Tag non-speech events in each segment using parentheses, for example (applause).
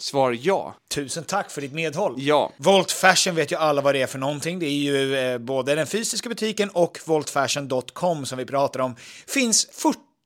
Svar ja. Tusen tack för ditt medhåll. Ja. Volt Fashion vet ju alla vad det är för någonting. Det är ju eh, både den fysiska butiken och voltfashion.com som vi pratar om. Finns 40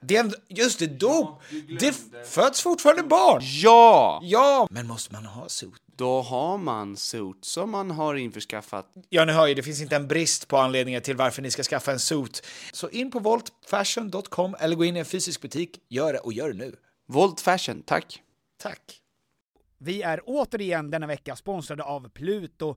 Det är, just det, dop! det f- föds fortfarande barn! Ja! Ja! Men måste man ha suit? Då har man suits som man har införskaffat. Ja, ni hör ju, det finns inte en brist på anledningar till varför ni ska skaffa en suit. Så in på voltfashion.com eller gå in i en fysisk butik. Gör det och gör det nu. Volt Fashion, tack. Tack. Vi är återigen denna vecka sponsrade av Pluto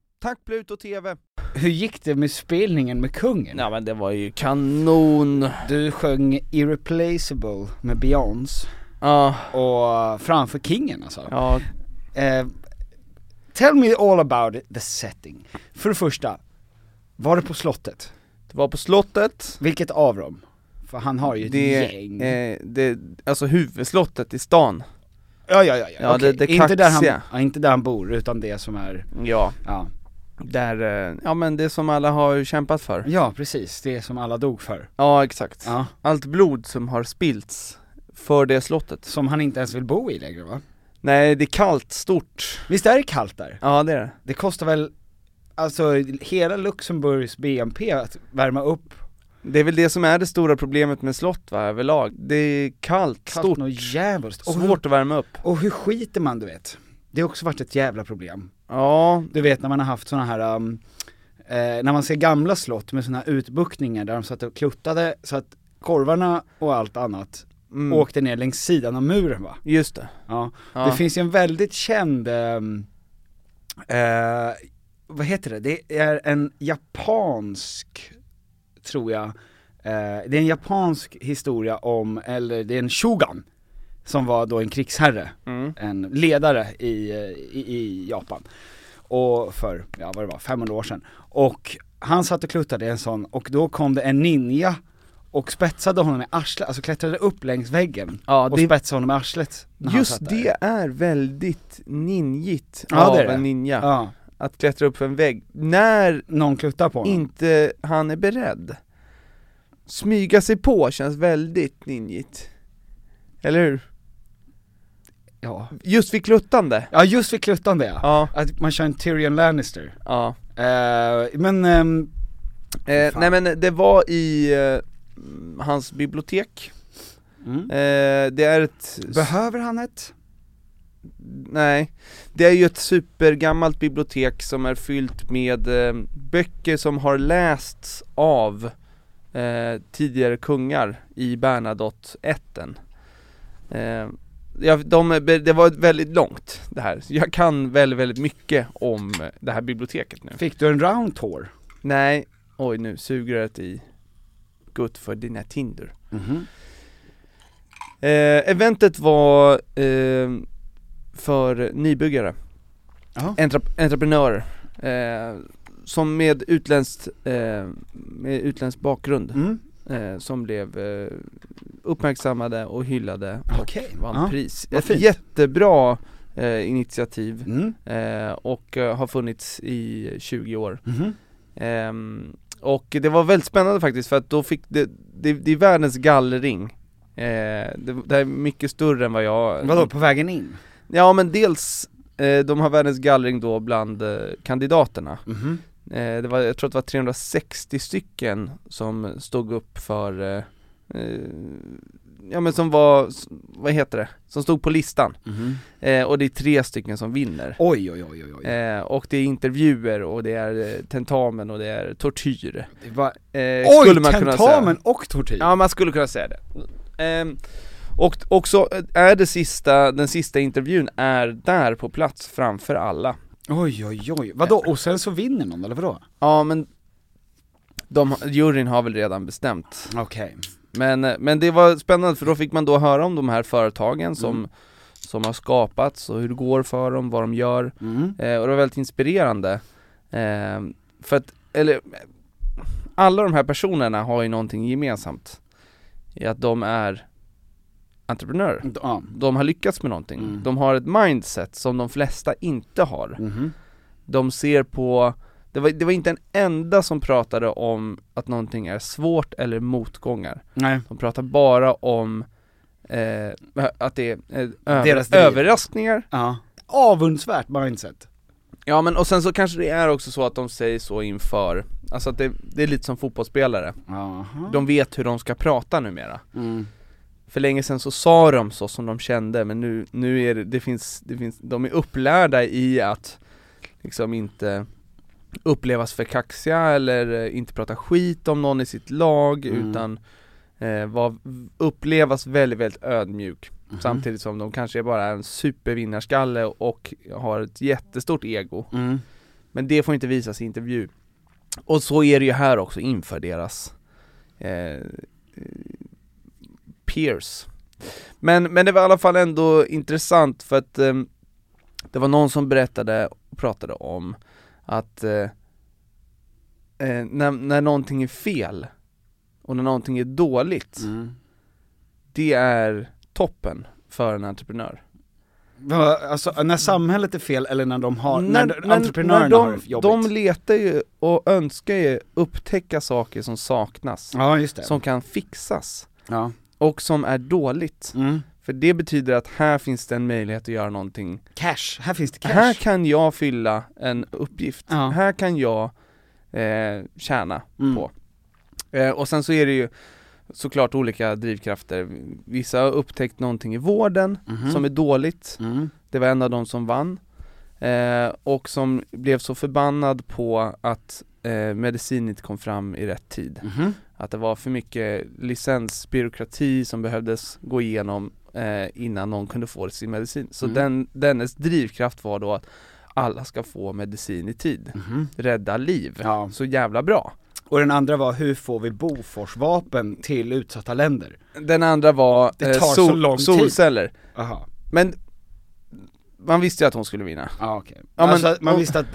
Tack Pluto TV! Hur gick det med spelningen med kungen? Ja men det var ju kanon! Du sjöng Irreplaceable med Beyoncé, Ja, och framför kingen alltså. ja, Eh, tell me all about the setting. För det första, var det på slottet? det var på slottet, Vilket av dem? För han har ju ett det, gäng. eh, det, alltså huvudslottet i stan. Ja, ja, ja. ja. Ja, okej. det- det inte, där han, ja, inte där han bor, utan det som är, Ja, ja. Där, eh, ja men det som alla har kämpat för. Ja, precis. Det som alla dog för. Ja, exakt. Ja. Allt blod som har spillts för det slottet. Som han inte ens vill bo i längre va? Nej, det är kallt, stort. Visst är det kallt där? Ja, det är det. Det kostar väl, alltså hela Luxemburgs BNP att värma upp Det är väl det som är det stora problemet med slott va, överlag. Det är kallt, kallt stort, och djävulskt. Och hur, svårt att värma upp. och hur skiter man du vet? Det har också varit ett jävla problem. Ja, Du vet när man har haft såna här, um, eh, när man ser gamla slott med såna här utbuktningar där de satt och kluttade så att korvarna och allt annat mm, åkte ner längs sidan av muren va? just det. Ja. Ja. Det finns ju en väldigt känd, ehm, eh, vad heter det? Det är en japansk, tror jag, eh, det är en japansk historia om, eller det är en shogun, som var då en krigsherre, Mm. en ledare i, eh, i, i Japan. Och för, ja vad det var, 500 år sedan. Och han satt och kluttade i en sån, och då kom det en ninja och spetsade honom i arslet, alltså klättrade upp längs väggen Ja, och det- spetsade honom i arslet. Just det är väldigt ninjigt Ja, av det det. en ninja. Ja, Att klättra upp för en vägg. När någon kluttar på honom. inte han är beredd. Smyga sig på känns väldigt ninjigt. Eller hur? Ja. Just vid kluttande. ja, just vid kluttande ja. Ja, Att man kör en Tyrion Lannister. ja. Eh, men, ehm, Eh, nej men det var i eh, hans bibliotek. mm. Eh, det är ett... behöver han ett? Nej, det är ju ett supergammalt bibliotek som är fyllt med eh, böcker som har lästs av eh, tidigare kungar i Bernadotte-ätten. Eh, ja, de, det var väldigt långt det här, jag kan väldigt, väldigt mycket om det här biblioteket nu. Fick du en round tour? Nej, oj nu suger det i Gott för dina Tinder. Mhm. Eh, eventet var eh, för nybyggare. Entrep- entreprenörer, eh, som med utländskt, eh, med utländsk bakgrund, Mm. Eh, som blev eh, uppmärksammade och hyllade och Okej, vann ja. pris. Ett jättebra eh, initiativ Mm. eh, och eh, har funnits i 20 år. Ehm, och det var väldigt spännande faktiskt för att då fick det, det, det är världens gallring eh, det, det är mycket större än vad jag Vadå, på vägen in? Ja men dels, de har världens gallring då bland kandidaterna eh, det var, Jag tror att det var 360 stycken som stod upp för eh, eh, Ja men som var, vad heter det? Som stod på listan Mhm. eh, Och det är tre stycken som vinner Oj, oj, oj, oj, oj. Eh, och det är intervjuer och det är eh, tentamen och det är tortyr Det var, eh, oj, skulle man kunna tentamen säga. och tortyr? Ja man skulle kunna säga det Ehm, Och också är det sista, den sista intervjun är där på plats framför alla Oj, oj, oj. Vadå, och sen så vinner någon, eller vadå? Ja men de, juryn har väl redan bestämt Okej. men, men det var spännande för då fick man då höra om de här företagen som, Mm. som har skapats och hur det går för dem, vad de gör Mm. Eh, och det var väldigt inspirerande. Eh, för att, eller, alla de här personerna har ju någonting gemensamt. I att de är entreprenörer. Ja. De har lyckats med någonting. Mm. De har ett mindset som de flesta inte har. Mhm. De ser på, det var, det var inte en enda som pratade om att någonting är svårt eller motgångar. Nej. De pratar bara om eh, att det är eh, Deras överraskningar Ja. Avundsvärt mindset. Ja men och sen så kanske det är också så att de säger så inför, alltså att det, det är lite som fotbollsspelare Jaha. De vet hur de ska prata numera Mm. För länge sedan så sa de så som de kände men nu, nu är det, det finns, det finns, de är upplärda i att liksom inte upplevas för kaxiga eller eh, inte prata skit om någon i sitt lag Mm. utan eh, var, upplevas väldigt, väldigt ödmjuk Mhm. Samtidigt som de kanske bara är en supervinnarskalle och har ett jättestort ego Mm. Men det får inte visas i intervju Och så är det ju här också inför deras eh, peers men, men det var i alla fall ändå intressant för att eh, Det var någon som berättade och pratade om att eh, eh, när, när någonting är fel och när någonting är dåligt Mm. Det är toppen för en entreprenör Alltså när samhället är fel eller när de har, när, när, entreprenörerna när har det de, jobbigt? de letar ju och önskar ju upptäcka saker som saknas, ja just det. som kan fixas, ja. Och som är dåligt. Mm. För det betyder att här finns det en möjlighet att göra någonting Cash, här finns det cash. Här kan jag fylla en uppgift, Ja. här kan jag eh, tjäna Mm. på. Eh, och sen så är det ju såklart olika drivkrafter. Vissa har upptäckt någonting i vården Mhm. som är dåligt, Mm. det var en av de som vann. Eh, och som blev så förbannad på att eh, medicin inte kom fram i rätt tid. Att det var för mycket licensbyråkrati som behövdes gå igenom eh, innan någon kunde få sin medicin. Så Mm. den, dennes drivkraft var då att alla ska få medicin i tid. Mhm. Rädda liv. Ja. Så jävla bra. Och den andra var, hur får vi Bofors-vapen till utsatta länder? Den andra var Det tar så lång tid. solceller. Aha. Men man visste ju att hon skulle vinna. Ja okej. Ja, men- alltså man visste att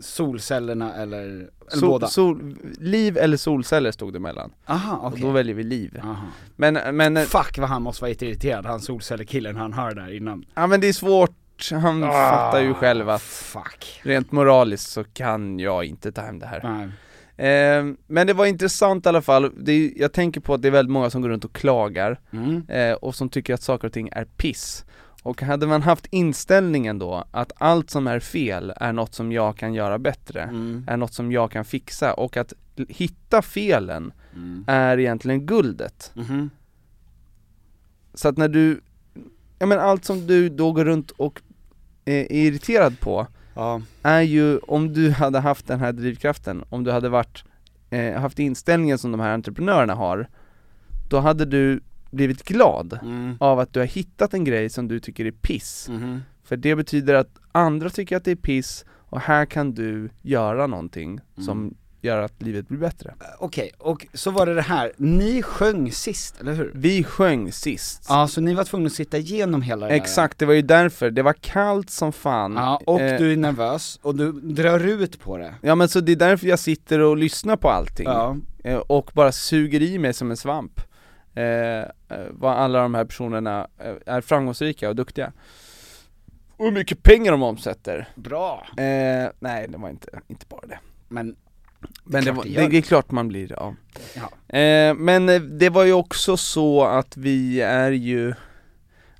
solcellerna eller, eller Sol, båda? sol, liv eller solceller stod det mellan. Aha Och okej. då väljer vi liv. Aha. Men, men, Fuck vad han måste vara irriterad, han solcellerkillen han hör där innan. ja men det är svårt, han Ah, fattar ju själv att Fuck. rent moraliskt så kan jag inte ta hem det här. Eh, men det var intressant i alla fall, det jag tänker på att det är väldigt många som går runt och klagar Mm. eh, och som tycker att saker och ting är piss. Och hade man haft inställningen då att allt som är fel är något som jag kan göra bättre, Mm. är något som jag kan fixa och att hitta felen Mm. är egentligen guldet. Mhm. Så att när du, ja men allt som du då går runt och eh, är irriterad på Ja. är ju om du hade haft den här drivkraften, om du hade varit, eh, haft inställningen som de här entreprenörerna har, då hade du blivit glad Mm. av att du har hittat en grej som du tycker är piss. Mhm. För det betyder att andra tycker att det är piss, och här kan du göra någonting som gör att livet blir bättre. Okej, och så var det det här, ni sjöng sist, eller hur? Vi sjöng sist. Ja, så ni var tvungna att sitta igenom hela det där. Exakt, det var ju därför, det var kallt som fan. Ja, och Eh, du är nervös, och du drar ut på det. Ja men så det är därför jag sitter och lyssnar på allting. Ja. Eh, och bara suger i mig som en svamp. Eh, eh, vad alla de här personerna eh, är framgångsrika och duktiga. Och hur mycket pengar de omsätter. Bra. Eh, nej det var inte, inte bara det. Men, Men det, var, det det, är klart man blir, ja. ja. Eh, men eh, det var ju också så att vi är ju,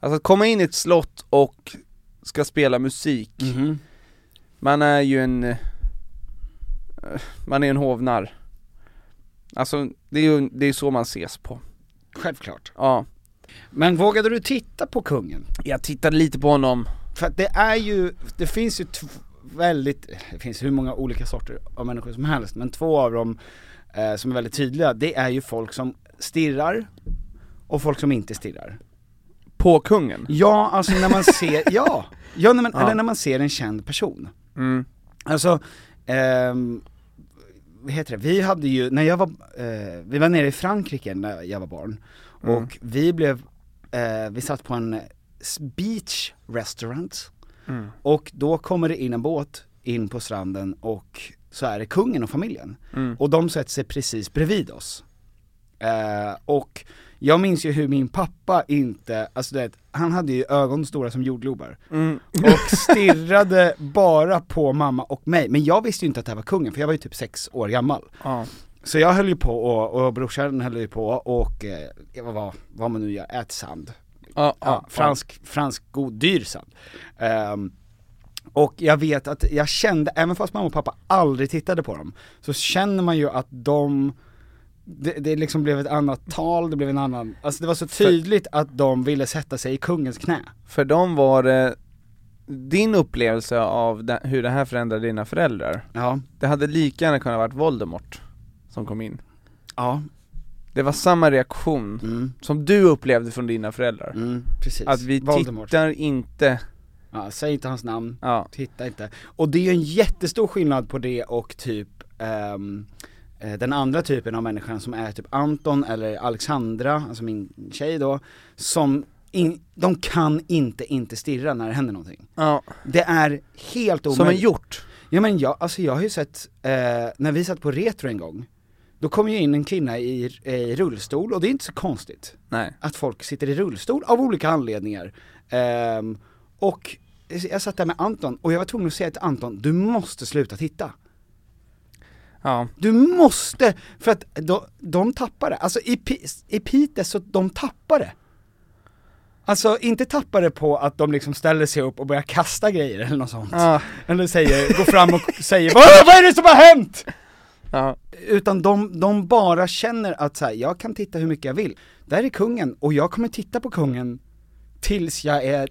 alltså att komma in i ett slott och ska spela musik, Mhm. man är ju en, man är en hovnarr. Alltså det är ju det är så man ses på. Självklart. Ja. Men vågade du titta på kungen? Jag tittade lite på honom. För att det är ju, det finns ju väldigt, det finns hur många olika sorter av människor som helst, men två av dem eh, som är väldigt tydliga, det är ju folk som stirrar och folk som inte stirrar. På kungen? Ja, alltså när man ser, (laughs) ja, ja, när man, Ja. eller när man ser en känd person. Mm. Alltså, ehm, vad heter det, vi hade ju, när jag var, eh, vi var nere i Frankrike när jag var barn, Mm. och vi blev, eh, vi satt på en beach restaurant, Mm. och då kommer det in en båt in på stranden och så är det kungen och familjen. Mm. Och de sätter sig precis bredvid oss. Eh, och jag minns ju hur min pappa inte, alltså du vet, han hade ju ögon stora som jordglobar. Mm. Och stirrade bara på mamma och mig, men jag visste ju inte att det här var kungen, för jag var ju typ sex år gammal. Ja. Så jag höll ju på och, och brorsan höll ju på och, eh, vad, vad man nu gör, ät sand. Ja, Ja, fransk, fransk god, dyr sand. Ehm, och jag vet att jag kände, även fast mamma och pappa aldrig tittade på dem, så känner man ju att de det, det liksom blev ett annat tal, det blev en annan, alltså det var så tydligt att de ville sätta sig i kungens knä. För dem var det, din upplevelse av det, hur det här förändrade dina föräldrar, Ja. det hade lika gärna kunnat varit Voldemort som kom in. Ja. Det var samma reaktion Mm. som du upplevde från dina föräldrar. Mm, precis. Att vi Voldemort. tittar inte, Ja, säg inte hans namn, ja, titta inte. Och det är ju en jättestor skillnad på det och typ eh, den andra typen av människan som är typ Anton eller Alexandra, alltså min tjej då, som in, de kan inte inte stirra när det händer någonting. ja. Det är helt omöjligt. som en hjort. Ja men jag, alltså jag har ju sett, eh, när vi satt på retro en gång, då kom ju in en kvinna i, i rullstol och det är inte så konstigt Nej. att folk sitter i rullstol av olika anledningar. Ehm, och jag satt där med Anton och jag var tvungen att säga till Anton, du måste sluta titta. Ja. Du måste, för att de, de tappar det. Alltså i, i Piteå så de tappar det. Alltså inte tappar det på att de liksom ställer sig upp och börjar kasta grejer eller något sånt. Ja. Eller säger, går fram och (laughs) säger vad, är det som har hänt? Ja. Utan de, de bara känner att så här, jag kan titta hur mycket jag vill. Där är kungen, och jag kommer titta på kungen tills jag är,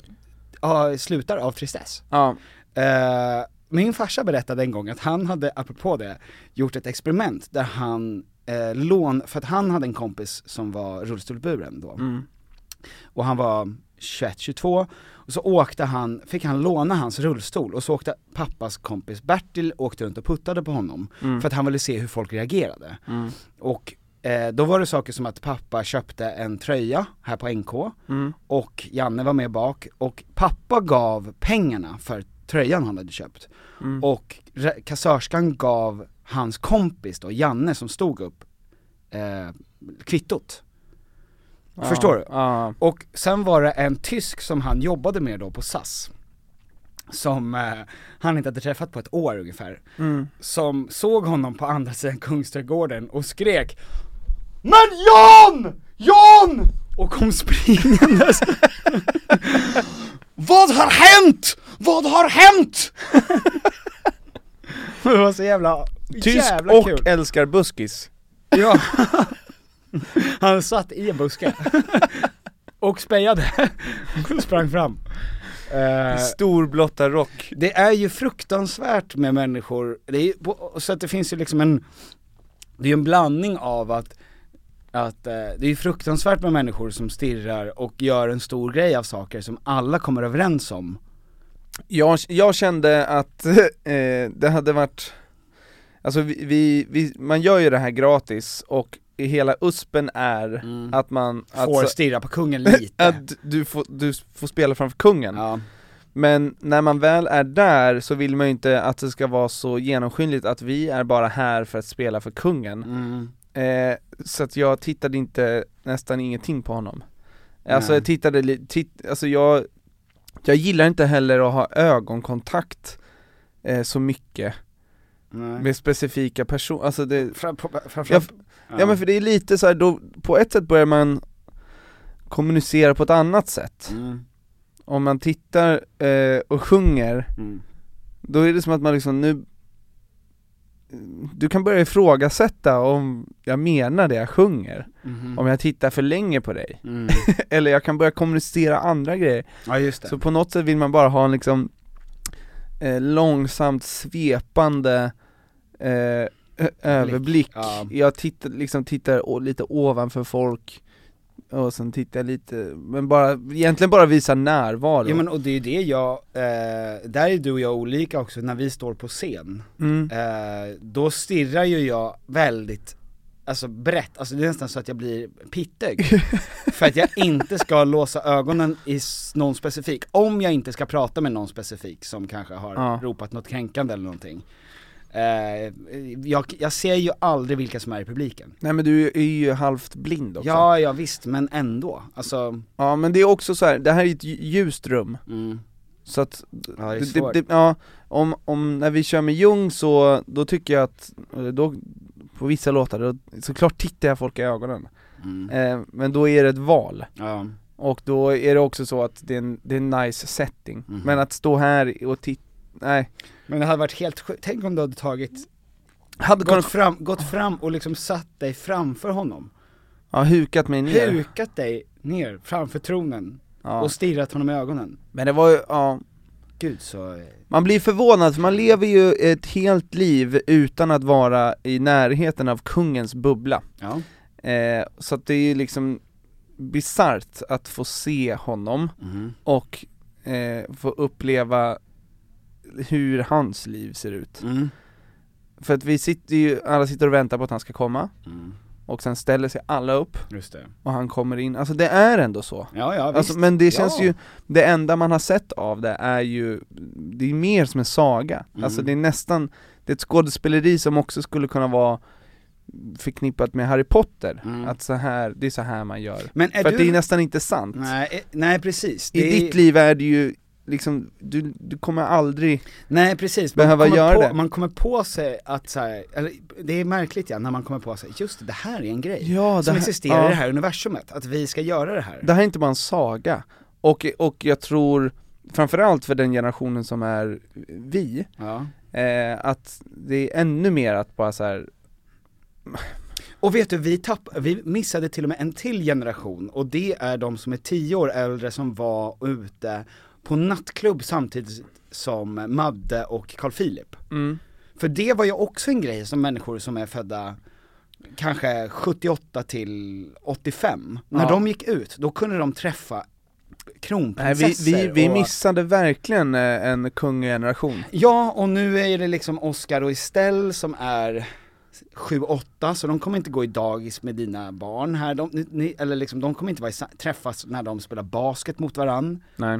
ja, slutar av tristess. Ja. Eh, min farsa berättade en gång att han hade, apropå det, gjort ett experiment där han eh, lån, för att han hade en kompis som var rullstolsburen då. Och han var 21-22, och så åkte han, fick han låna hans rullstol, och så åkte pappas kompis Bertil, åkte runt och puttade på honom, för att han ville se hur folk reagerade. Och eh, då var det saker som att pappa köpte en tröja här på NK, och Janne var med bak, och pappa gav pengarna för tröjan han hade köpt. Och re- kassörskan gav hans kompis då, Janne som stod upp, eh, kvittot. Förstår du? Ja. Och sen var det en tysk som han jobbade med då på SAS Som eh, han inte hade träffat på ett år ungefär Som såg honom på andra sidan Kungsträdgården och skrek Men Jan! Jan! Och kom springandes (laughs) Vad har hänt? Vad har hänt? (laughs) det var så jävla, Tysk jävla och kul älskar buskis. Ja. (laughs) Han satt i en buske. och spejade. och sprang fram. Eh, Storblotta rock. det är ju fruktansvärt med människor, det är, så att det finns ju liksom en, det är ju en blandning av att, att eh, det är fruktansvärt med människor som stirrar och gör en stor grej av saker som alla kommer överens om. Jag, jag kände att (laughs) eh, det hade varit, alltså vi, vi, vi, man gör ju det här gratis och hela uspen är att man, att, Får stirra på kungen (laughs) lite. att du, får, du får spela framför kungen. ja. Men när man väl är där så vill man ju inte att det ska vara så genomskinligt att vi är bara här för att spela för kungen. Mm. Eh, så att jag tittade inte nästan ingenting på honom. Alltså Nej. jag tittade lite, titt, alltså jag, jag gillar inte heller att ha ögonkontakt eh, så mycket Nej. med specifika personer, alltså det, Fram, på, fram, Ja, fram. ja. men för det är lite så här, då, på ett sätt börjar man kommunicera på ett annat sätt. Mm. Om man tittar eh, och sjunger, Mm. då är det som att man liksom nu du kan börja ifrågasätta om jag menar det jag sjunger, Mhm. om jag tittar för länge på dig, Mm. (laughs) eller jag kan börja kommunicera andra grejer. Ja. Så på något sätt vill man bara ha en liksom eh, långsamt svepande eh, överblick. Ja. Jag tittar, liksom tittar lite ovanför folk, och sen tittar jag lite, men bara, egentligen bara visa närvaro. Ja men och det är det jag, eh, där är du och jag olika också när vi står på scen. mm. Eh, då stirrar ju jag väldigt, alltså brett, alltså det är nästan så att jag blir pittig. (laughs) för att jag inte ska låsa ögonen i någon specifik, om jag inte ska prata med någon specifik som kanske har Ja. ropat något kränkande eller någonting. Eh, jag, jag ser ju aldrig vilka som är i publiken. Nej men du är ju halvt blind också. Ja, ja visst, men ändå. Alltså, Ja men det är också så här. det här är ett lj- ljust rum, mm. så att, Ja, det är det, svårt. det, ja, om, om, när vi kör med Jung så, då tycker jag att, eh, då, på vissa låtar, då, såklart tittar jag folk i ögonen, Mm. eh, men då är det ett val, Ja. och då är det också så att det är en, det är en nice setting, Mhm. men att stå här och titta, nej, Men det hade varit helt sjukt, tänk om du hade tagit, hade gått fram, gått fram och liksom satt dig framför honom. ja hukat mig ner, Hukat dig ner framför tronen ja. och stirrat honom i ögonen. men det var ju, ja, Gud så, eh, Man blir förvånad för man lever ju ett helt liv utan att vara i närheten av kungens bubbla. ja. Eh, så att det är ju liksom bisarrt att få se honom Mhm. och eh, få uppleva hur hans liv ser ut. Mm. För att vi sitter ju, alla sitter och väntar på att han ska komma, Mm. och sen ställer sig alla upp och han kommer in, alltså det är ändå så. Ja, ja visst. Alltså, men det känns ja. ju, det enda man har sett av det är ju, det är mer som en saga. Mm. Alltså det är nästan, det är ett skådespeleri som också skulle kunna vara förknippat med Harry Potter, Mm. att så här, det är så här man gör. Men För du... att det är nästan inte sant. nej, eh, nej precis. I Det är- ditt liv är det ju liksom, du, du kommer aldrig Nej precis, behöva man göra på, det. Man kommer på sig att så här, eller det är märkligt ja, när man kommer på sig, just det, det här är en grej Ja, som här- existerar ja. i det här universumet, att vi ska göra det här. Det här är inte bara en saga, och, och jag tror, framförallt för den generationen som är vi, Ja. eh, att det är ännu mer att bara så här. Och vet du, vi, tapp, vi missade till och med en till generation, och det är de som är tio år äldre som var ute på nattklubb samtidigt som Madde och Carl Philip. mm, För det var ju också en grej som människor som är födda kanske 78 till 85, när Ja. de gick ut, då kunde de träffa nej, vi, kronprinsessor vi, vi och... missade verkligen eh, en kungageneration. Ja, och nu är det liksom Oscar och Estelle som är 7-8, så de kommer inte gå i dagis med dina barn här, de, ni- eller liksom, de kommer inte vara i, träffas när de spelar basket mot varann. Nej.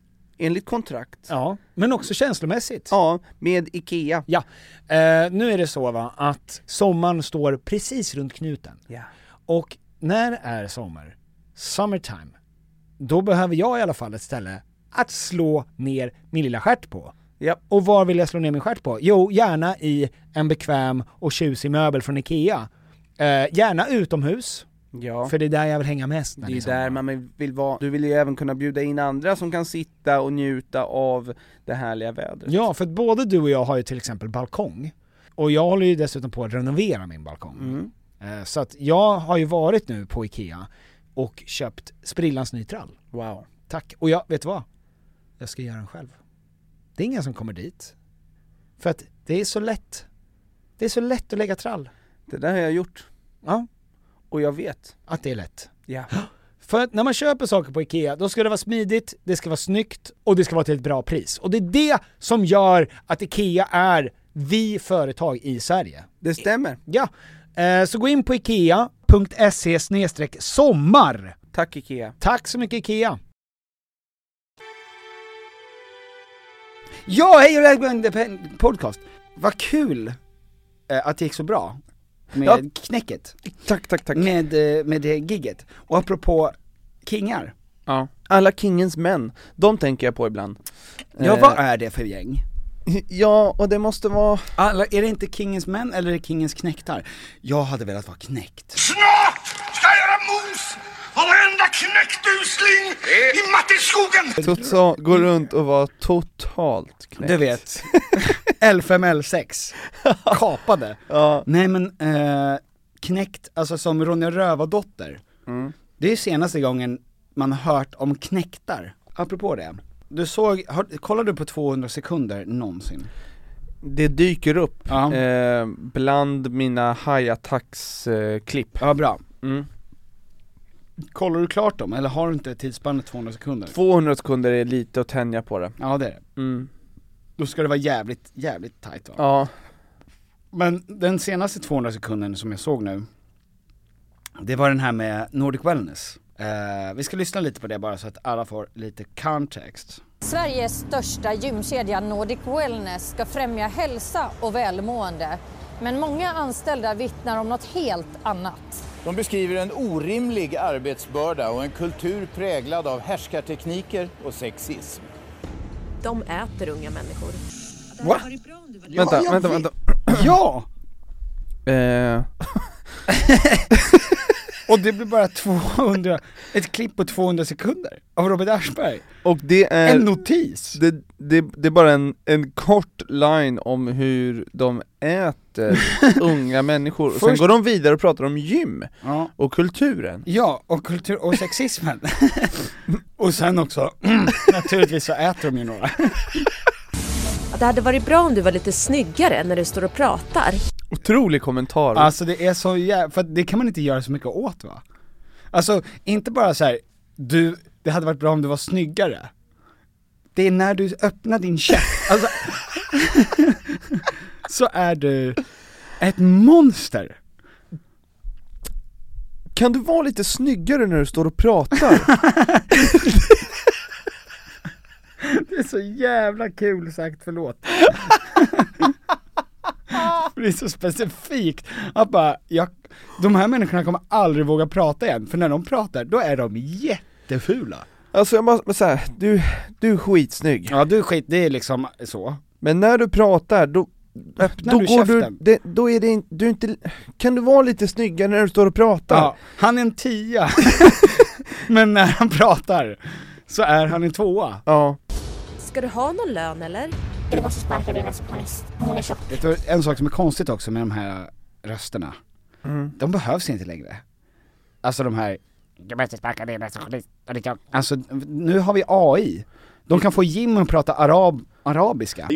enligt kontrakt, Ja, men också känslomässigt. ja, med IKEA. Ja, eh, nu är det så va, att sommaren står precis runt knuten. Ja. Och när är sommar? Summertime. Då behöver jag i alla fall ett ställe att slå ner min lilla stjärt på. Ja. Och var vill jag slå ner min stjärt på? Jo, gärna i en bekväm och tjusig möbel från IKEA. Eh, gärna utomhus, Ja. för det är där jag vill hänga mest Det är är där man vill vara, du vill ju även kunna bjuda in andra som kan sitta och njuta av det härliga vädret. Ja, för att både du och jag har ju till exempel balkong. Och jag håller ju dessutom på att renovera min balkong. Mm. Eh, Så att jag har ju varit nu på IKEA och köpt sprillans ny trall. Wow. Tack. Och jag, vet du vad? Jag ska göra den själv. Det är ingen som kommer dit. För att det är så lätt. Det är så lätt att lägga trall. Det där har jag gjort, Ja, och jag vet. att det är lätt. Ja. (gasps) För när man köper saker på IKEA, då ska det vara smidigt, det ska vara snyggt och det ska vara till ett bra pris. Och det är det som gör att IKEA är vi företag i Sverige. Det stämmer. Ja, eh, så gå in på ikea.se sommar. Tack IKEA. Tack så mycket IKEA. Ja, hej och välkommen till podcast. Vad kul eh, att det gick så bra med Ja. knäcket, Tack, tack, tack. med, eh, med det gigget. Och apropå kingar, Ja. Alla Kingens män, de tänker jag på ibland. ja Eh, vad är det för gäng? Ja, och det måste vara... Alla, är det inte Kingens män eller är det Kingens knäktar? Jag hade velat vara knäckt. Snart ska jag göra mos av varenda knäckt usling i Mattisskogen! Tutsa går runt och var totalt knäckt. Du vet, (laughs) L5, L6, (laughs) kapade. Ja. Nej men, eh, knäckt, alltså som Ronja Rövardotter. Mm. Det är senaste gången man har hört om knäktar. Apropå det, du såg, har, kollade du på 200 sekunder någonsin? det dyker upp Ja. eh, bland mina high attacks eh, klipp Ja, bra. mm. Kollar du klart dem, eller har du inte tidsspannet 200 sekunder? 200 sekunder är lite att tänja på det Ja det är det. mm. Då ska det vara jävligt, jävligt tight va? Ja, Men den senaste 200 sekunden som jag såg nu, det var den här med Nordic Wellness. Eh, vi ska lyssna lite på det bara så att alla får lite context. Sveriges största gymkedja Nordic Wellness ska främja hälsa och välmående. Men många anställda vittnar om något helt annat. De beskriver en orimlig arbetsbörda och en kultur präglad av härskartekniker och sexism. De äter unga människor. Va? vänta, vänta, vänta Ja! eh, (laughs) (laughs) Och det blir bara 200, ett klipp på 200 sekunder av Robert Aschberg. Och det är En notis. det, det, det är bara en, en kort line om hur de äter (laughs) unga människor, och sen Först- går de vidare och pratar om gym Ja. och kulturen Ja, och kultur och sexismen. (laughs) och sen också, (clears throat) naturligtvis så äter de ju några. (laughs) Det hade varit bra om du var lite snyggare när du står och pratar. Otrolig kommentar Alltså det är så jävla, för det kan man inte göra så mycket åt va? Alltså, inte bara så här, du, det hade varit bra om du var snyggare. Det är när du öppnar din käft, alltså, (laughs) så är du ett monster. Kan du vara lite snyggare när du står och pratar? (laughs) (laughs) Det är så jävla kul sagt, förlåt. (laughs) För det är så specifikt, att bara, jag, de här människorna kommer aldrig våga prata igen, för när de pratar, då är de jättefula. Alltså jag måste säga, du, du är skitsnygg Ja du skit, det är liksom så. Men när du pratar, då Öppnar då du går du, käften? det, då är det in, du är inte, kan du vara lite snyggare när du står och pratar? Ja, han är en tia, (laughs) men när han pratar så är han en tvåa. Ja. Ska du ha någon lön eller? Du måste sparka din receptionist, hon är tjock. En sak som är konstigt också med de här rösterna, mm. de behövs inte längre. Alltså de här, du måste sparka din receptionist, hon är tjock. Alltså nu har vi AI. De kan få Jim att prata arab, arabiska.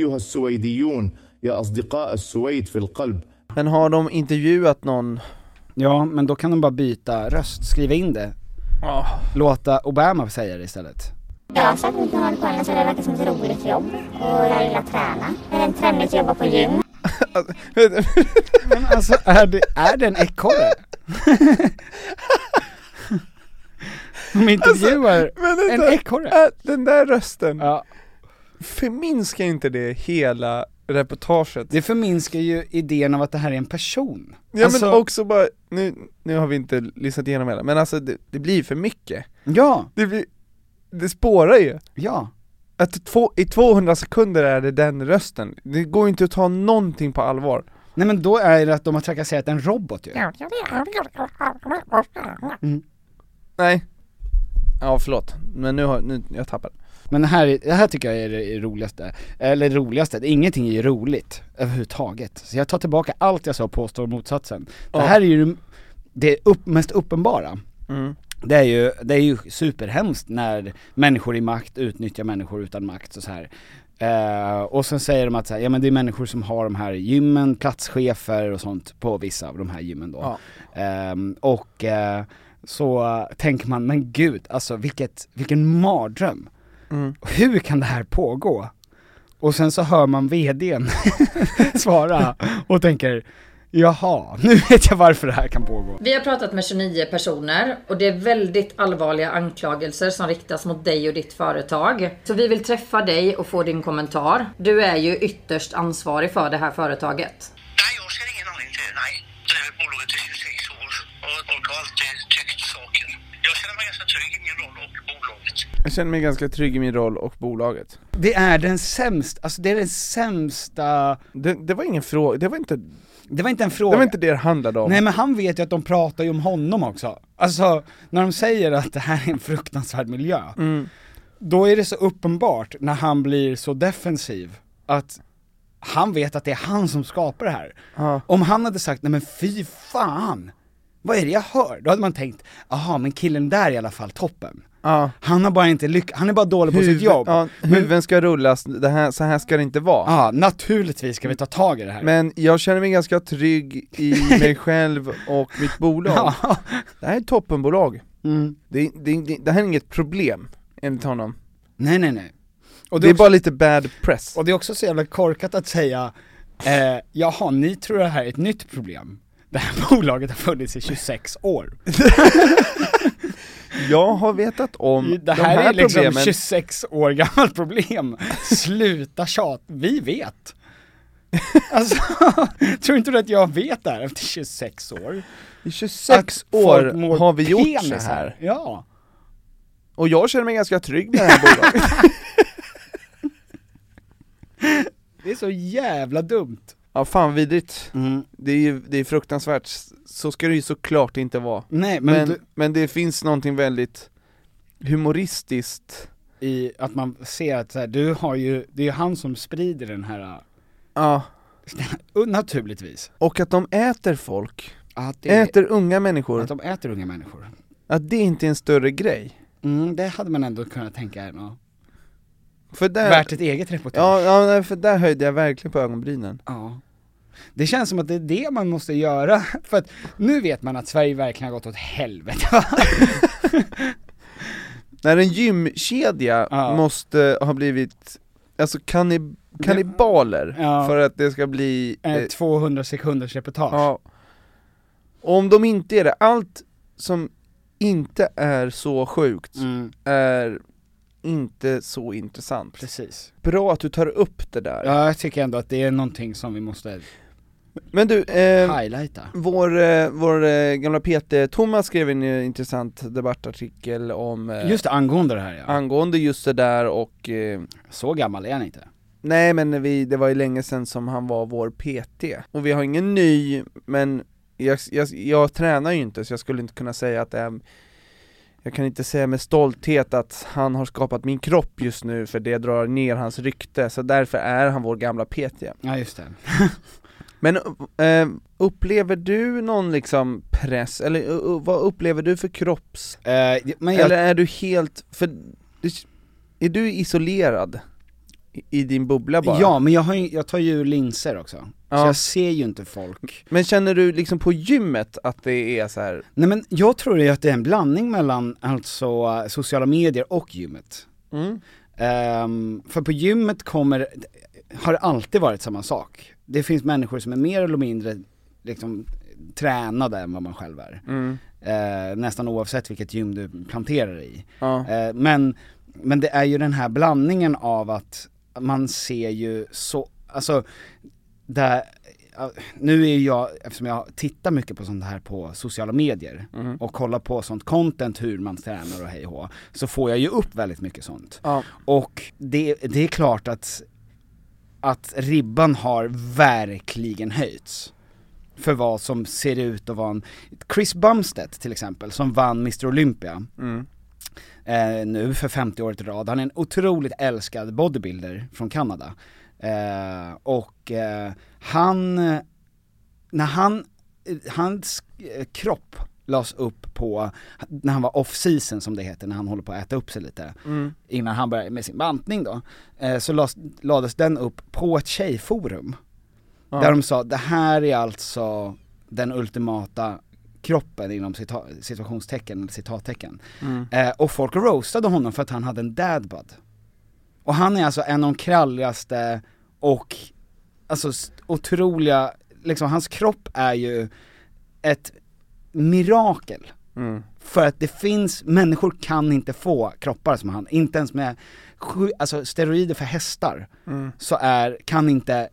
Men har de intervjuat någon? Ja, men då kan de bara byta röst, skriva in det. Låta Obama säga det istället. Jag har sagt mycket Nordic Wellness och det verkar som ett roligt jobb. Och jag gillar att träna. Är det en trendigt att jobba på gym? Men alltså, är det, är det en ekorre? De intervjuar Men en ekorre? äh, den där rösten, Ja. förminskar inte det hela reportaget? Det förminskar ju idén av att det här är en person. Ja Alltså- men också bara, nu, nu har vi inte lyssnat igenom hela, men alltså det, det blir för mycket Ja, Det blir, det spårar ju ja. Att två, i 200 sekunder är det den rösten, det går ju inte att ta någonting på allvar Nej men då är det att de har trakasserat en robot ju. Nej Ja förlåt, men nu har, nu, jag tappade Men det här, är- det här tycker jag är det roligaste, eller det roligaste, ingenting är ju roligt överhuvudtaget. Så jag tar tillbaka allt jag sa och påstår motsatsen. Det här är ju det upp, mest uppenbara. mm. Det är ju, det är ju superhemskt när människor i makt utnyttjar människor utan makt och så här. Eh, och sen säger de att så här, ja men det är människor som har de här gymmen, platschefer och sånt på vissa av de här gymmen då. Ja. Ehm, och eh, så tänker man, men gud, alltså vilket, vilken mardröm. Mm. Hur kan det här pågå? Och sen så hör man vdn (laughs) svara och tänker, jaha, (laughs) nu vet jag varför det här kan pågå. Vi har pratat med 29 personer och det är väldigt allvarliga anklagelser som riktas mot dig och ditt företag. Så vi vill träffa dig och få din kommentar. Du är ju ytterst ansvarig för det här företaget. Nej, jag ser ingen anledning till det. Nej. Det här bolaget i 26 år och folk har alltid tyckt saker. Jag känner mig ganska trygg i min roll och bolaget. Jag känner mig ganska trygg i min roll och bolaget Det är den sämsta, alltså det är den sämsta, Det, det var ingen fråga, det var inte, det var inte en fråga. det var inte det det handlade om Nej men han vet ju att de pratar ju om honom också. Alltså, när de säger att det här är en fruktansvärd miljö, mm. då är det så uppenbart när han blir så defensiv, att han vet att det är han som skapar det här. Ja. Om han hade sagt, nej men fy fan, vad är det jag hör? Då hade man tänkt, aha men killen där är i alla fall toppen. Ja. Han har bara inte lyck- han är bara dålig på sitt Huvud- jobb. Ja, huvuden ska rullas, det här, så här ska det inte vara. Ja, naturligtvis ska vi ta tag i det här. Men jag känner mig ganska trygg i (laughs) mig själv och mitt bolag. Ja. Det här är ett toppenbolag. Mm. Det, det, det, det här är inget problem, enligt honom. Nej nej nej. Och det är också- bara lite bad press. Och det är också så jävla korkat att säga, eh, jaha, ni tror det här är ett nytt problem. Det här (laughs) bolaget har funnits i 26 år. (laughs) Jag har vetat om Det här, de här är liksom problemen. 26 år gammalt problem. Sluta tjat, vi vet. Alltså, (laughs) tror inte du att jag vet det här efter 26 år? I 26 Att folk år har vi gjort så penisar. här. Ja. Och jag känner mig ganska trygg med det här bolaget. (laughs) Det är så jävla dumt. Ja fan vidrigt. Mm. Det är ju det är fruktansvärt, så ska det ju såklart inte vara. Nej, men men, du- men det finns någonting väldigt humoristiskt I att man ser att så här, du har ju, det är ju han som sprider den här, Ja. (laughs) naturligtvis. Och att de äter folk, Att det- äter unga människor, Att de äter unga människor. att det inte är en större grej. Mm, det hade man ändå kunnat tänka är något För där, värt ett eget reportage. ja, ja, för där höjde jag verkligen på ögonbrynen. Ja. Det känns som att det är det man måste göra, (laughs) för att nu vet man att Sverige verkligen har gått åt helvete? (laughs) När en gymkedja Ja. måste ha blivit, alltså kannib kannibaler Ja. för att det ska bli Eh, eh, 200 sekunders reportage. Ja. Om de inte är det, allt som inte är så sjukt Mm. är inte så intressant. Precis. Bra att du tar upp det där. Ja, jag tycker ändå att det är någonting som vi måste Men du, eh, highlighta. vår, eh, vår eh, gamla PT Thomas skrev en eh, intressant debattartikel om eh, Just det, angående det här ja. angående just det där och eh, Så gammal är han inte. Nej men vi, det var ju länge sedan som han var vår PT, och vi har ingen ny, men jag, jag, jag tränar ju inte så jag skulle inte kunna säga att det är jag kan inte säga med stolthet att han har skapat min kropp just nu för det drar ner hans rykte, så därför är han vår gamla PT. Ja just det. (laughs) Men eh, upplever du någon liksom press, eller uh, vad upplever du för kropps... Eh, jag, Eller är du helt, för, är du isolerad? I, din bubbla bara? ja men jag, har ju, jag tar ju linser också. Så Ja. jag ser ju inte folk. Men känner du liksom på gymmet att det är så här? Nej men jag tror ju att det är en blandning mellan alltså sociala medier och gymmet. Mm. Ehm, för på gymmet kommer, har det alltid varit samma sak. Det finns människor som är mer eller mindre liksom tränade än vad man själv är. Mm. Eh, nästan oavsett vilket gym du planterar i. Ja. Eh, men, men det är ju den här blandningen av att man ser ju så, alltså, där, nu är ju jag, eftersom jag tittar mycket på sånt här på sociala medier Mhm. och kollar på sånt content, hur man tränar och hej och så får jag ju upp väldigt mycket sånt. Ja. Och det, det är klart att, att ribban har verkligen höjts för vad som ser ut att vara en, Chris Bumstead till exempel, som vann Mr Olympia, Mm. Eh, nu för 50 året i rad. Han är en otroligt älskad bodybuilder från Kanada. Eh, och eh, han, när han, hans kropp lades upp på, när han var off season som det heter, när han håller på att äta upp sig lite, Mm. innan han började med sin bantning då, eh, så lades, lades den upp på ett tjejforum. Ja. Där de sa, det här är alltså den ultimata kroppen inom cita- situationstecken, eller citattecken. Mm. Eh, och folk roastade honom för att han hade en dadbud. Och han är alltså en av de kralligaste och, alltså otroliga, liksom hans kropp är ju ett mirakel. Mm. För att det finns, människor kan inte få kroppar som han, inte ens med alltså steroider för hästar, Mm. så är, kan inte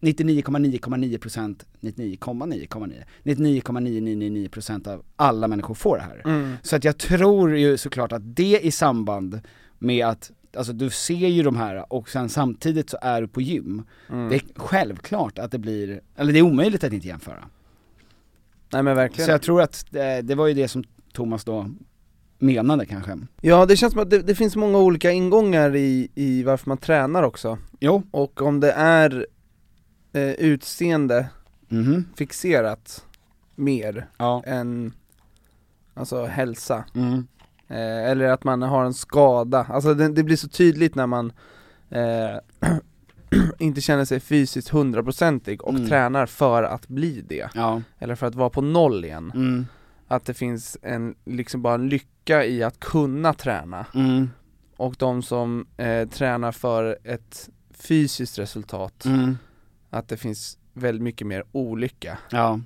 99,9,9%, 99,9,9, 99,9999% av alla människor få det här. Mm. Så att jag tror ju såklart att det i samband med att, alltså du ser ju de här och sen samtidigt så är du på gym, Mm. det är självklart att det blir, eller det är omöjligt att inte jämföra. Nej men verkligen. Så jag tror att det, det var ju det som Thomas då menade kanske. Ja det känns som att det, det finns många olika ingångar i, i varför man tränar också. Jo. Och om det är eh, utseende Mhm. fixerat mer Ja. än alltså hälsa, Mm. eh, eller att man har en skada, alltså det, det blir så tydligt när man eh, (clears throat) inte känner sig fysiskt hundraprocentig och Mm. tränar för att bli det, Ja. eller för att vara på noll igen Mm. Att det finns en, liksom bara en lycka i att kunna träna Mm. Och de som eh, tränar för ett fysiskt resultat Mm. Att det finns väldigt mycket mer olycka Ja.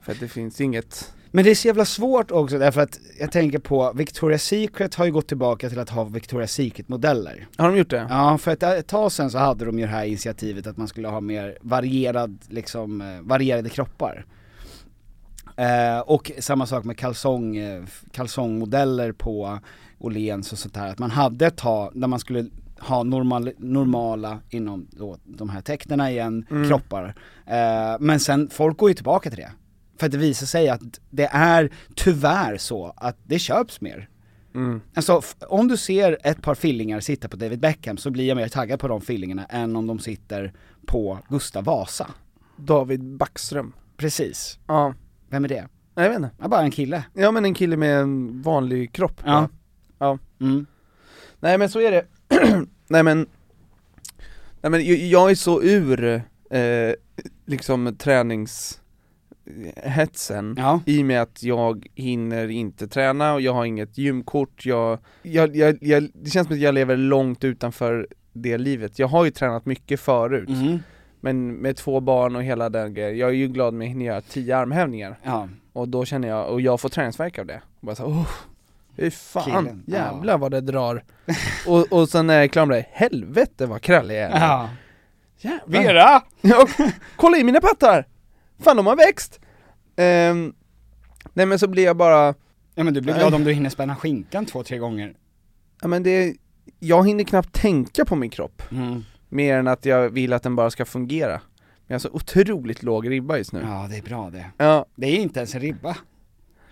För att det finns inget Men det är så jävla svårt också därför att jag tänker på Victoria's Secret har ju gått tillbaka till att ha Victoria's Secret modeller. Har de gjort det? Ja, för ett, ett tag sen så hade de ju det här initiativet att man skulle ha mer varierad, liksom, eh, varierade kroppar. Eh, och samma sak med kalsong, eh, kalsongmodeller på Åhléns och sånt där, att man hade ett tag där man skulle ha normal, normala, inom då, de här tecknena igen, Mm. kroppar. Eh, men sen, folk går ju tillbaka till det. För att det visar sig att det är tyvärr så att det köps mer. Mm. Alltså om du ser ett par fillingar sitta på David Beckham så blir jag mer taggad på de fillingarna än om de sitter på Gustav Vasa. David Backström Precis. Ja Vem är det? Jag vet inte Ja, bara en kille. Ja men en kille med en vanlig kropp Ja. bara. Ja Mm. Nej men så är det (clears throat) Nej men Nej men jag, är så ur eh, liksom träningshetsen Ja. i och med att jag hinner inte träna och jag har inget gymkort, jag, jag, jag, jag, det känns som att jag lever långt utanför det livet. Jag har ju tränat mycket förut, Mhm. men med två barn och hela den grejen, jag är ju glad med att hinna göra tio armhävningar. Ja. Och då känner jag, och jag får träningsvärk av det. Och bara så, oh, fy fan, Killen, ja. jävlar vad det drar. (laughs) och, och sen när jag är klar med det, helvete vad krallig jag är. Ja. Jävlar. Vera! (laughs) Ja, kolla i mina pattar! Fan de har växt! Ehm, nej men så blir jag bara, Ja men du blir glad om du hinner spänna skinkan två, tre gånger. ja men det, jag hinner knappt tänka på min kropp. Mm. Mer än att jag vill att den bara ska fungera. Men jag har så otroligt låg ribba just nu. Ja det är bra det. Ja, Det är inte ens en ribba.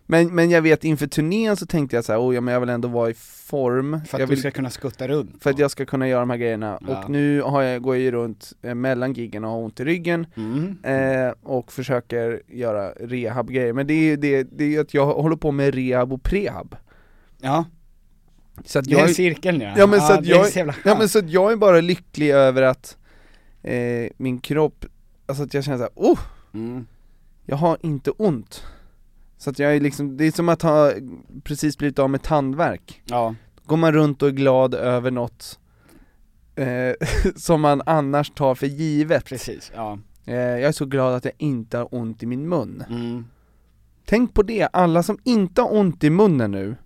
Men, men jag vet inför turnén så tänkte jag så här, oh, ja men jag vill ändå vara i form. För att jag du vill, ska kunna skutta runt. för att jag ska kunna göra de här grejerna. Ja. Och nu har jag, går jag ju runt eh, mellan giggen och har ont i ryggen. Mm. Eh, och försöker göra rehab-grejer. Men det är ju det, det är ju att jag håller på med rehab och prehab. Ja, Så att det är jag, cirkeln ja. ja, men så att jag, så ja men så att jag är bara lycklig över att eh, min kropp, alltså att jag känner såhär, oh! Mm. Jag har inte ont. Så att jag är liksom, det är som att ha precis blivit av med tandvärk. Ja. Går man runt och är glad över något eh, (laughs) som man annars tar för givet. Precis, ja. Eh, jag är så glad att jag inte har ont i min mun. Mm. Tänk på det, alla som inte har ont i munnen nu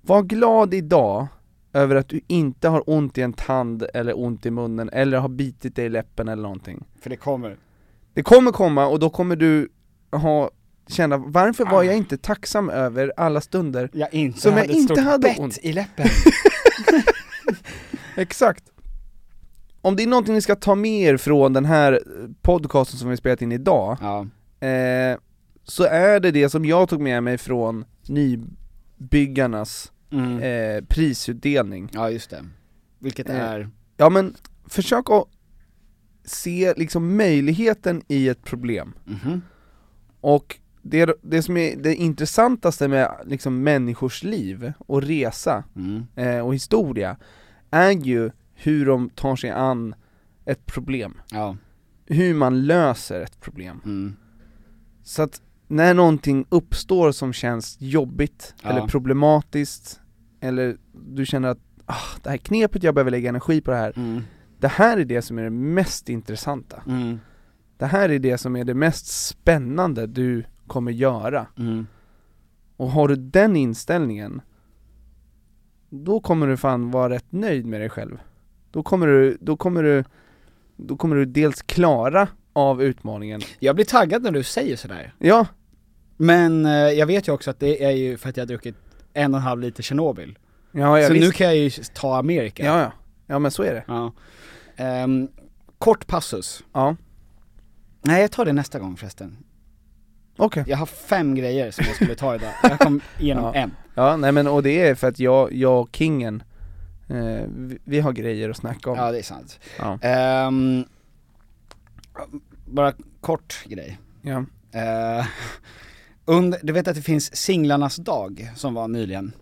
Var glad idag över att du inte har ont i en tand eller ont i munnen eller har bitit dig i läppen eller någonting För det kommer. Det kommer komma och då kommer du ha, känna, varför var jag inte tacksam över alla stunder Jag inte som hade jag ett inte stort hade bett ont? i läppen. (laughs) Exakt Om det är någonting ni ska ta med er från den här podcasten som vi spelat in idag Ja. eh, Så är det det som jag tog med mig från nybyggarnas Mm. eh, prisutdelning Ja just det. Vilket Eh, är, Ja men försök att se liksom möjligheten i ett problem Mhm. Och det, det som är det intressantaste med liksom människors liv och resa mm. eh, och historia är ju hur de tar sig an ett problem ja. Hur man löser ett problem Mm. Så att när någonting uppstår som känns jobbigt Ja. eller problematiskt Eller du känner att ah, det här knepet, jag behöver lägga energi på det här Mm. Det här är det som är det mest intressanta Mm. Det här är det som är det mest spännande du kommer göra Mm. Och har du den inställningen Då kommer du fan vara rätt nöjd med dig själv Då kommer du, då kommer du Då kommer du dels klara av utmaningen Jag blir taggad när du säger sådär. Ja, Men eh, jag vet ju också att det är ju för att jag har druckit en och en halv liter Tjernobyl. ja, ja så visst. nu kan jag ju ta Amerika. Ja, ja, ja men så är det Ja. Ehm, kort passus. Ja, Nej jag tar det nästa gång förresten. Okej Jag har fem grejer som jag skulle ta idag. Jag kom igenom Ja. en. Ja, nej men och det är för att jag, jag och kingen eh, vi, vi har grejer att snacka om Ja det är sant. Ja. Ehm, bara kort grej. Ja. Eh, (laughs) under, du vet att det finns singlarnas dag som var nyligen?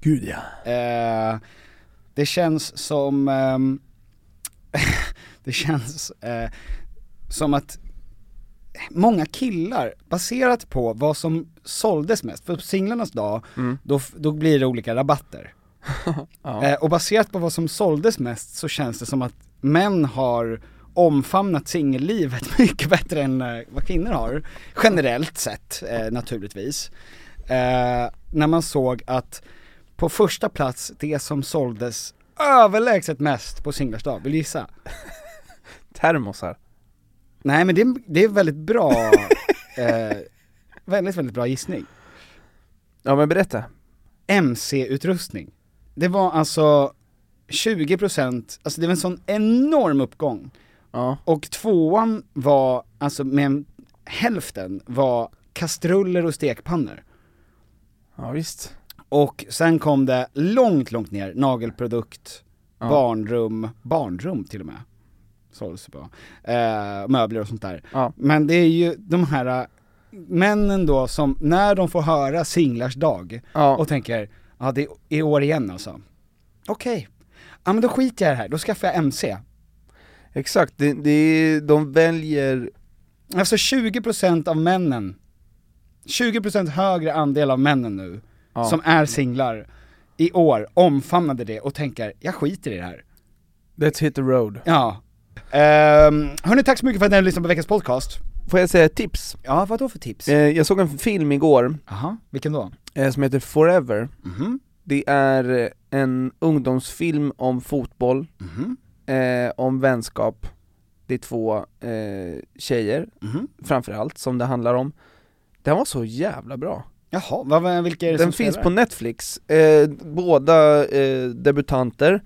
Gud ja. Eh, det känns som, ehm, (laughs) det känns eh, som att många killar, baserat på vad som såldes mest, för på singlarnas dag, då, f- då blir det olika rabatter. (laughs) Ja. Eh, och baserat på vad som såldes mest så känns det som att män har omfamnat singellivet (laughs) mycket bättre än eh, vad kvinnor har. Generellt sett eh, naturligtvis. Eh, när man såg att på första plats, det som såldes överlägset mest på singlars dag, vill du gissa? (laughs) Termosar. Nej men det, är- det är väldigt bra, (laughs) eh, väldigt väldigt bra gissning. Ja men berätta. MC-utrustning. Det var alltså 20%, alltså det var en sån enorm uppgång. Ja. Och tvåan var, alltså med en- hälften var kastruller och stekpannor. Ja visst. Och sen kom det långt, långt ner, nagelprodukt, Ja. barnrum, barnrum till och med. Såldes på. Eh, möbler och sånt där. Ja. Men det är ju de här äh, männen då som, när de får höra singlars dag Ja. och tänker, ja det är år igen alltså. Okej, ja men då skiter jag i det här, då skaffar jag MC. Exakt, det, det är, de väljer, Alltså 20% av männen, 20% högre andel av männen nu, Ja. som är singlar, i år omfamnade det och tänker, jag skiter i det här. let's hit the road. Ja. Um, hörni, tack så mycket för att ni har lyssnat på veckans podcast. Får jag säga ett tips? Ja, vad då för tips? Eh, jag såg en film igår Jaha, vilken då? eh, som heter Forever. Mhm. Det är eh, en ungdomsfilm om fotboll, Mhm. eh, om vänskap. Det är två eh, tjejer, Mhm. framförallt, som det handlar om. Den var så jävla bra. Jaha, vad, vilka är det Den som finns spelar? på Netflix, eh, båda eh, debutanter.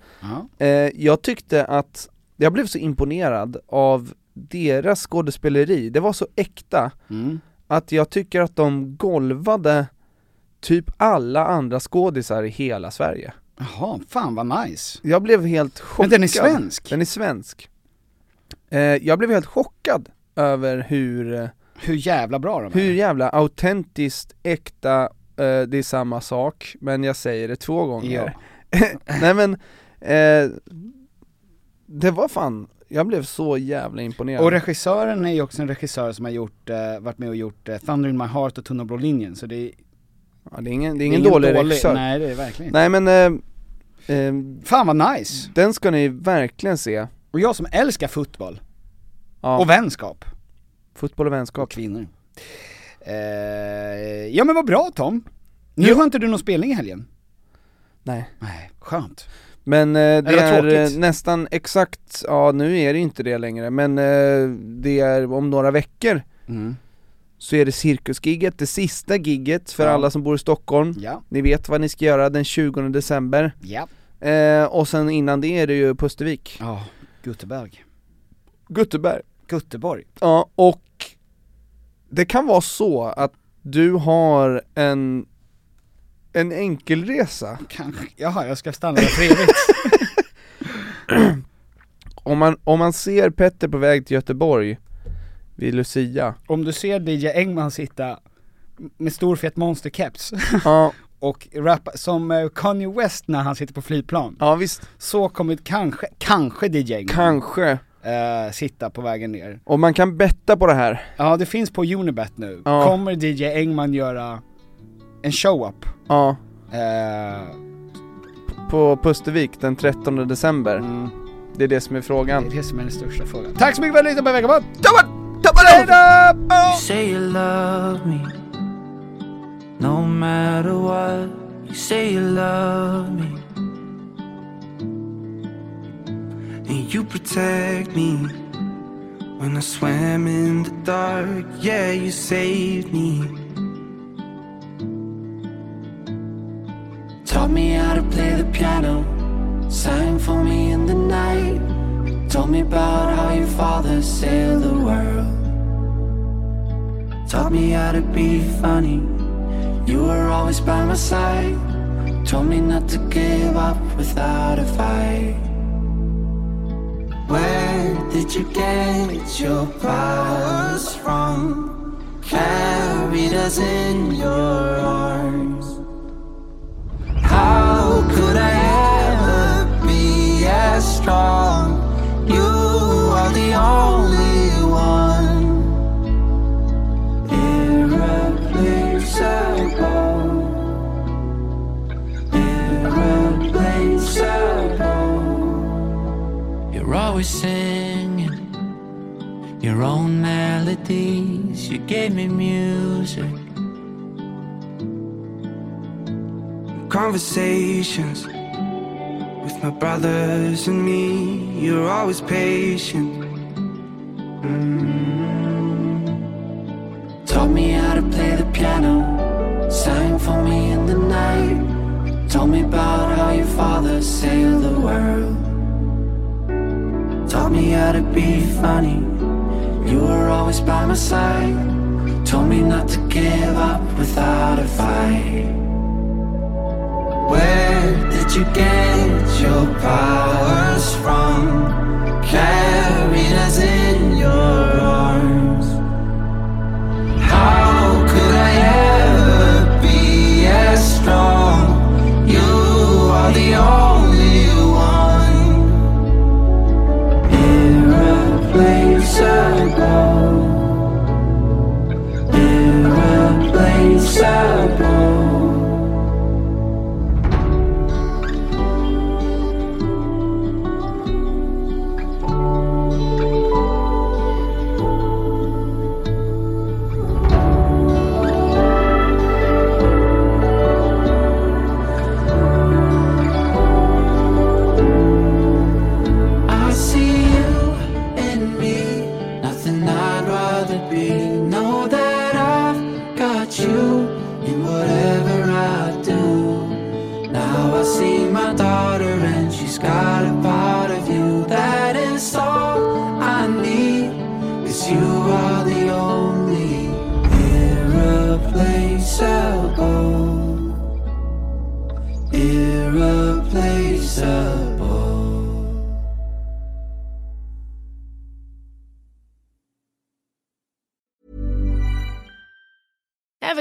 Eh, jag tyckte att, jag blev så imponerad av deras skådespeleri, det var så äkta, Mm. att jag tycker att de golvade typ alla andra skådisar i hela Sverige. Jaha, fan vad nice. Jag blev helt chockad. Men den är svensk? Den är svensk. Eh, jag blev helt chockad över hur, eh, Hur jävla bra de är. hur jävla autentiskt, äkta, eh, det är samma sak, men jag säger det två gånger. (laughs) Nej men, eh, det var fan, jag blev så jävla imponerad. Och regissören är ju också en regissör som har gjort, eh, varit med och gjort eh, Thunder in my heart och Tunna blå linjen, så det är, ja, det är ingen, det är ingen dålig, regissör. Nej det är verkligen inte. Nej men, eh, eh, Fan vad nice! den ska ni verkligen se. Och jag som älskar fotboll, Ja, och vänskap, fotboll och och vänskap. kvinnor. Eh, ja men vad bra Tom! Nu har inte du någon spelning i helgen? Nej. Nej, skönt. Men eh, det Eller är eh, nästan exakt, ja nu är det inte det längre, men eh, det är om några veckor Mm. så är det cirkusgigget, det sista gigget för Ja. alla som bor i Stockholm. Ja, Ni vet vad ni ska göra den 20 december. ja. Eh, och sen innan det är det ju Pustervik. Ja, Gutteberg. Gutteberg. Gutteborg. Ja, och det kan vara så att du har en, en enkelresa. Kanske, jaha jag ska stanna där för evigt. (clears throat) Om man, om man ser Petter på väg till Göteborg vid Lucia, Om du ser DJ Engman sitta med stor fet monsterkeps ja, (laughs) och rappa som eh, Kanye West när han sitter på flygplan. ja visst, Så kommer kanske, kanske DJ Engman kanske. eh, sitta på vägen ner. Och man kan betta på det här. Ja det finns på Unibet nu. Ja. Kommer DJ Engman göra en show-up? Ja, Eh, på Pustervik den 13 december. mm, Det är det som är det frågan. är det som är den största frågan. Tack så mycket för att ni lyssnade på veckan! You say you love me, no matter what. You say you love me, and you protect me when I swam in the dark. Yeah, you saved me. Taught me how to play the piano, sang for me in the night. Told me about how your father sailed the world. Taught me how to be funny. You were always by my side. Told me not to give up without a fight. Where did you get your powers from? carried us in your arms. Strong? You are the only one. Irreplaceable. Irreplaceable. You're always singing your own melodies. You gave me music. Conversations my brothers and me. You're always patient. Mm. Taught me how to play the piano. Sang for me in the night. Told me about how your father sailed the world. Taught me how to be funny. You were always by my side. Told me not to give up without a fight. You get your powers from? Carried us in your